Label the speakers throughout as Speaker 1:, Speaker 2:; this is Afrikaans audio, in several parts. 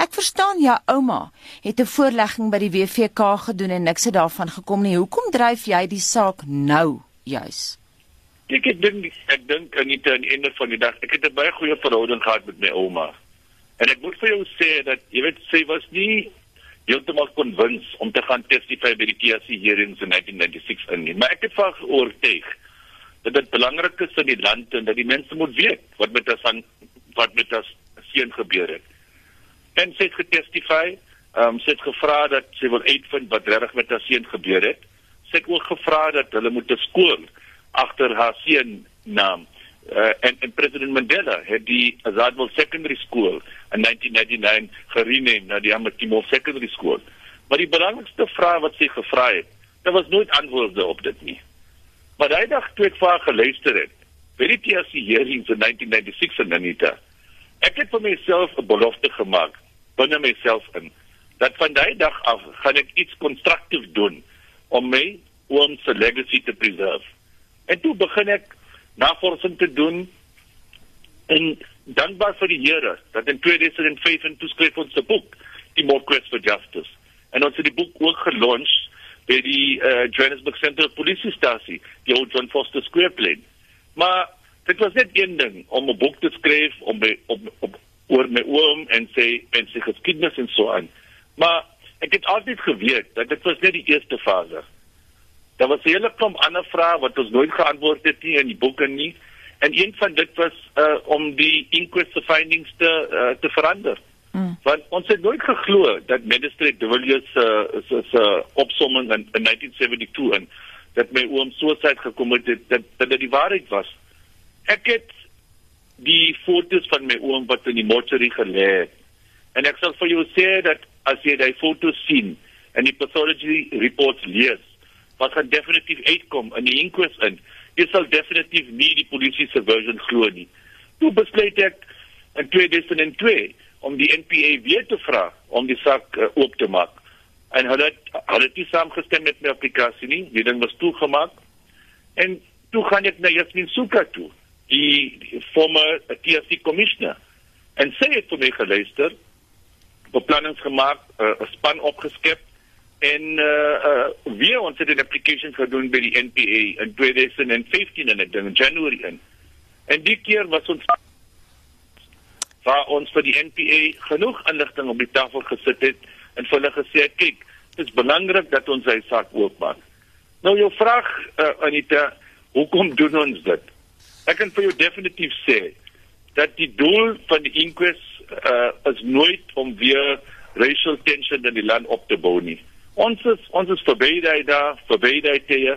Speaker 1: Ek verstaan jou ouma het 'n voorlegging by die WVK gedoen en niks het daarvan gekom nie. Hoekom dryf jy die saak nou juis?
Speaker 2: Ek ek dink ek dink aan die einde van die dag. Ek het 'n baie goeie verhouding gehad met my ouma. En ek moet vir jou sê dat jy weet sy was nie heeltemal konwins om te gaan testify by die TSC hearings in 1996 in. Maar ek het vas oortuig dat dit belangrik is vir die land en dat die mense moet weet wat met as aan wat met as seun gebeur het. En sy het getestify, ehm um, sy het gevra dat sy wil uitvind wat regtig met haar seun gebeur het. Sy het ook gevra dat hulle moet 'n skool agter haar seun naam uh, en en president Mandela het die Azadwal Secondary School in 1999 gerename na die Amatimol Secondary School. Maar die belangrikste vraag wat sy gevra het, daar was nooit antwoorde op dit nie. Maar daai dag toe ek vir haar geluister het, as die hearings in 1996 in Anita, ek het vir myself 'n belofte gemaak binne myself in dat van daai dag af gaan ek iets konstruktief doen om my oom se legacy te preserve. En toe begin ek navorsing te doen en dankbaar vir die Here dat in 2005 en toeskryf ons se boek die More Quest for Justice en ons het die boek ook gelons by die uh, Johannesburg Central Police Station die oud John Foster Square plein maar dit was net een ding om 'n boek te skryf om by, op, op oor my oom en sê en sy geskiedenis en so aan maar ek het altyd geweet dat dit was net die eerste fase Daar was 'n hele klomp ander vrae wat ons nooit geantwoord het nie in die boeke nie. En een van dit was uh om die inquest findings te uh, te verander. Mm. Want ons het nooit geglo dat Magistrate de Villiers se uh, se se opsomming in, in 1972 en dat my oom suicide gekom het dat dat dit die waarheid was. Ek het die foto's van my oom wat in die mortuary gelê het. En ek sal vir jou sê dat as jy daai foto's sien en die pathology reports lees wat gaan definitief uitkom in die inquest in. Jy sal definitief nie die polisie se version glo nie. Toe besluit ek in 2002 om die NPA weer te vra om die saak uh, oop te maak. En hulle het hulle het nie saamgestem met my aplikasie nie. Die ding was toegemaak. En toe gaan ek na Jasmin Suka toe, die, die former TSC commissioner. En sy het vir my geluister, beplannings gemaak, eh, 'n uh, span opgeskep en uh, uh weer ons het 'n application gedoen by die NPA in 2015 en ek dink in Januarie in. En die keer was ons waar ons vir die NPA genoeg inligting op die tafel gesit het en vir hulle gesê het kyk, dit is belangrik dat ons hy saak oopmaak. Nou jou vraag uh, Anita, hoekom doen ons dit? Ek kan vir jou definitief sê dat die doel van die inquest uh, is nooit om weer racial tension in die land op te bou nie. Ons is ons is verby daai daar, verby daai tye.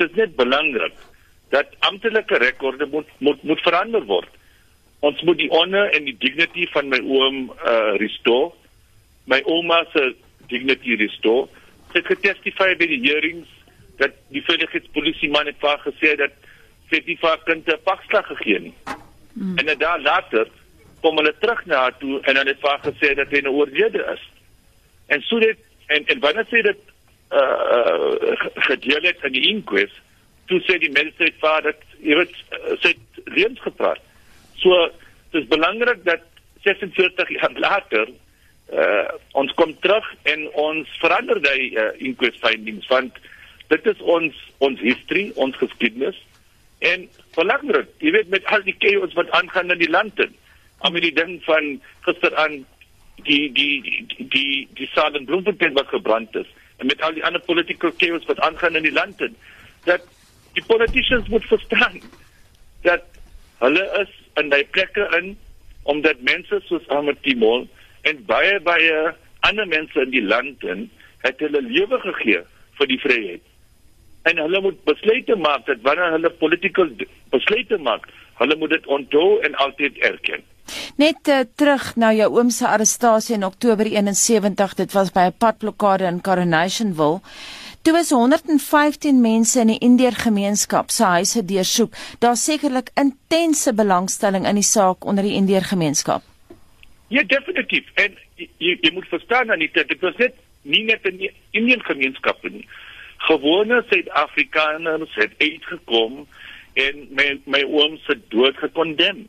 Speaker 2: Dit is net belangrik dat amptelike rekorde moet moet moet verander word. Ons moet die honor en die dignity van my oom uh restore. My ouma se dignity restore. Sy het getestify by die hearings dat die veiligheidspolisie man het vaar gesê dat sy die vaar kinde pakslag gegee nie. Hmm. En dan later kom hulle terug na haar toe en hulle het vaar gesê dat hy 'n oorlede is. En so dit en en wanneer sê dit uh, uh gedeel het in die inquest toe sê die magistrate vader jy weet uh, sê reeds gepraat so dit is belangrik dat 46 jaar later uh ons kom terug en ons verander die uh, inquest findings want dit is ons ons history ons geskiedenis en belangrik jy weet met al die chaos wat aangaan in die land en al die ding van gister aan die die die die die saad en bloemfontein wat gebrand is en met al die ander political chaos wat aangaan in die land en dat die politicians moet verstaan dat hulle is in daai plekke in omdat mense soos Ahmed Timol en baie baie ander mense in die land en het hulle lewe gegee vir die vryheid en hulle moet besluite maak dat wanneer hulle political besluite maak hulle moet dit onthou en altyd erken
Speaker 1: Net uh, terug na jou oom se arrestasie in Oktober 71, dit was by 'n padblokkade in Coronationville. Toe was 115 mense in die Indiër gemeenskap se huise deursoek. Daar sekerlik intense belangstelling in die saak onder die Indiër gemeenskap.
Speaker 2: Ja, definitief. En jy jy moet verstaan dat dit was net nie net in die Indiër gemeenskap nie. Gewone Suid-Afrikaners het uitgekom en my my oom se dood gekondem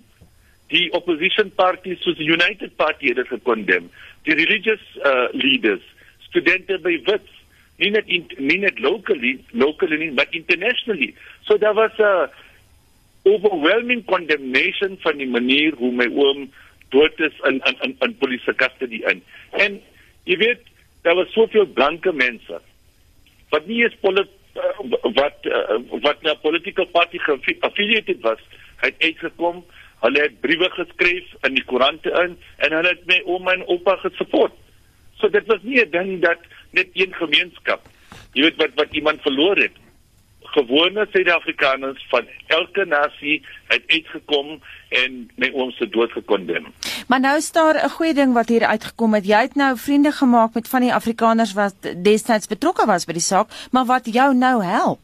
Speaker 2: die opposition parties soos die United Party het dit gekondem. die religious uh, leaders, studente by Wits, nie net in, nie net locally, locally nie, but internationally. So there was a overwhelming condemnation van die manier hoe my oom dood is in in in, in polisie custody in. En jy weet, daar was soveel blanke mense wat nie eens polit, uh, wat uh, wat na political party affiliated was, het uitgekom. Hulle het briewe geskryf in die koerante in en hulle het my ouma en oupa gesupport. So dit was nie 'n ding dat net een gemeenskap, jy weet wat wat iemand verloor het gewone Suid-Afrikaners van elke nasie het uitgekom en my oom se dood gekondem.
Speaker 1: Maar nou is daar 'n goeie ding wat hier uitgekom het. Jy het nou vriende gemaak met van die Afrikaners wat destyds betrokke was by die saak, maar wat jou nou help.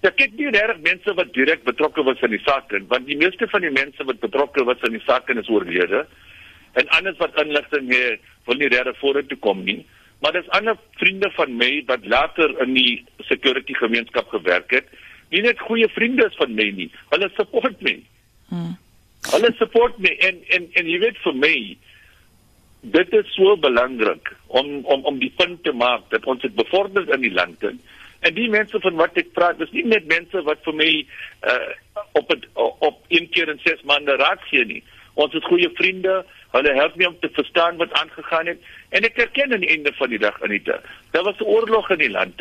Speaker 2: Ja, kyk nie reg mense wat direk betrokke was in die saak nie, want die meeste van die mense wat betrokke was in die saak is oorlede. En anders wat inligting het, wil nie reg vorentoe kom nie. Maar dis ander vriende van my wat later in die security gemeenskap gewerk het. Nie net goeie vriende is van my nie. Hulle support my. Hmm. Hulle support my en en en jy weet vir my dit is so belangrik om om om die punt te maak dat ons dit bevorder in die land en en die mense van wat ek praat, dis nie net mense wat vir my uh, op het, op een keer in 6 maande raad gee nie. Ons is goeie vriende. Hulle help my om te verstaan wat aangegaan het en ek erken aan die einde van die dag Anita, daar was 'n oorlog in die land.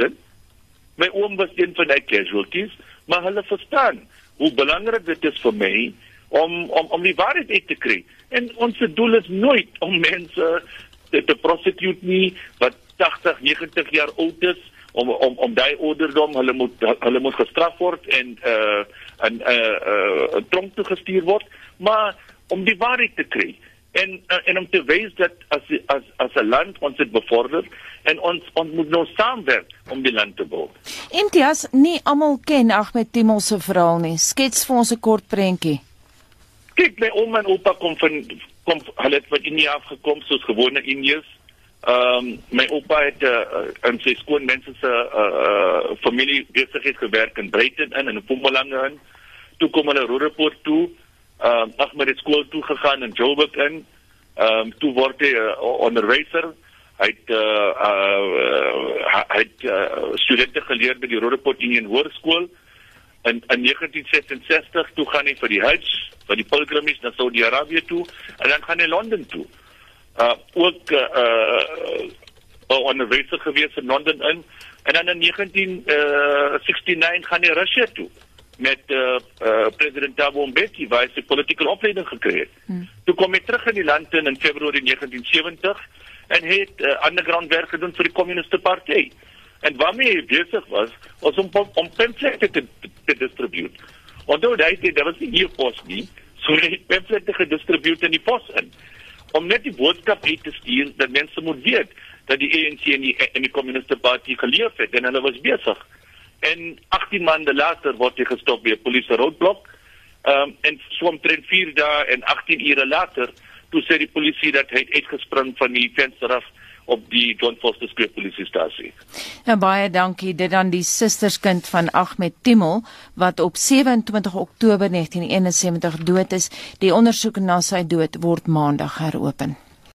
Speaker 2: My oom was een van die casualties, maar hulle verstaan hoe belangrik dit is vir my om om om die waarheid uit te kry. En ons doel is nooit om mense te, te prosecute nie wat 80, 90 jaar oud is om om om daai ouderdom hulle moet hulle moet gestraf word en uh en uh uh tronk toe gestuur word, maar om die waarheid te kry en uh, en om te wys dat as as as 'n land ons dit bevorder en ons ons moet nou saamwerk om die land te bou.
Speaker 1: Intias nie almal ken Ahmed Timol se verhaal nie. Skets vir ons 'n kort prentjie.
Speaker 2: Kyk, my ouma en oupa kom van kom hulle het van India af gekom soos gewone Indiërs. Ehm um, my oupa het uh, in sy skoon mense se uh, uh, familie besigheid gewerk in Brighton in en in Mpumalanga in. Toe kom hulle Roodepoort toe ehm uh, Ahmed het skool toe gegaan in Joburg in. Ehm um, toe word hy uh, onderwyser. Hy het uh, uh hy het uh, studente geleer by die Roodepoort Union Hoërskool. In in 1966 toe gaan hy vir die Hajj, vir die pilgrimage na Saudi-Arabië toe en dan gaan hy Londen toe. Uh ook uh, uh onderwyser gewees in Londen in en dan in 1969 uh, gaan hy Rusland toe met uh, uh, president Thabo Mbeki waar hy sy politieke opleiding gekry het. Hmm. Toe kom hy terug in die land in, in Februarie 1970 en het uh, underground werk gedoen vir die Kommuniste Party. En waarmee hy besig was, was om om pamphlette te, te, te distribute. Onthou dat hy daar was nie hier pos nie, so hy het pamphlette gedistribueer in die pos in om net die boodskap uit te stuur dat mense moet weet dat die ANC en die, en die Kommuniste Party geleef het en hulle was besig en 18 maande later word hy gestop by 'n polisie roadblock. Ehm um, en so omtrent 4 dae en 18 ure later, toe sê die polisie dat hy uitgespring van die venster af op die John Foster Square polisiestasie.
Speaker 1: Nou baie dankie dit aan die susterskind van Ahmed Timel wat op 27 Oktober 1971 dood is. Die ondersoek na sy dood word maandag heropen.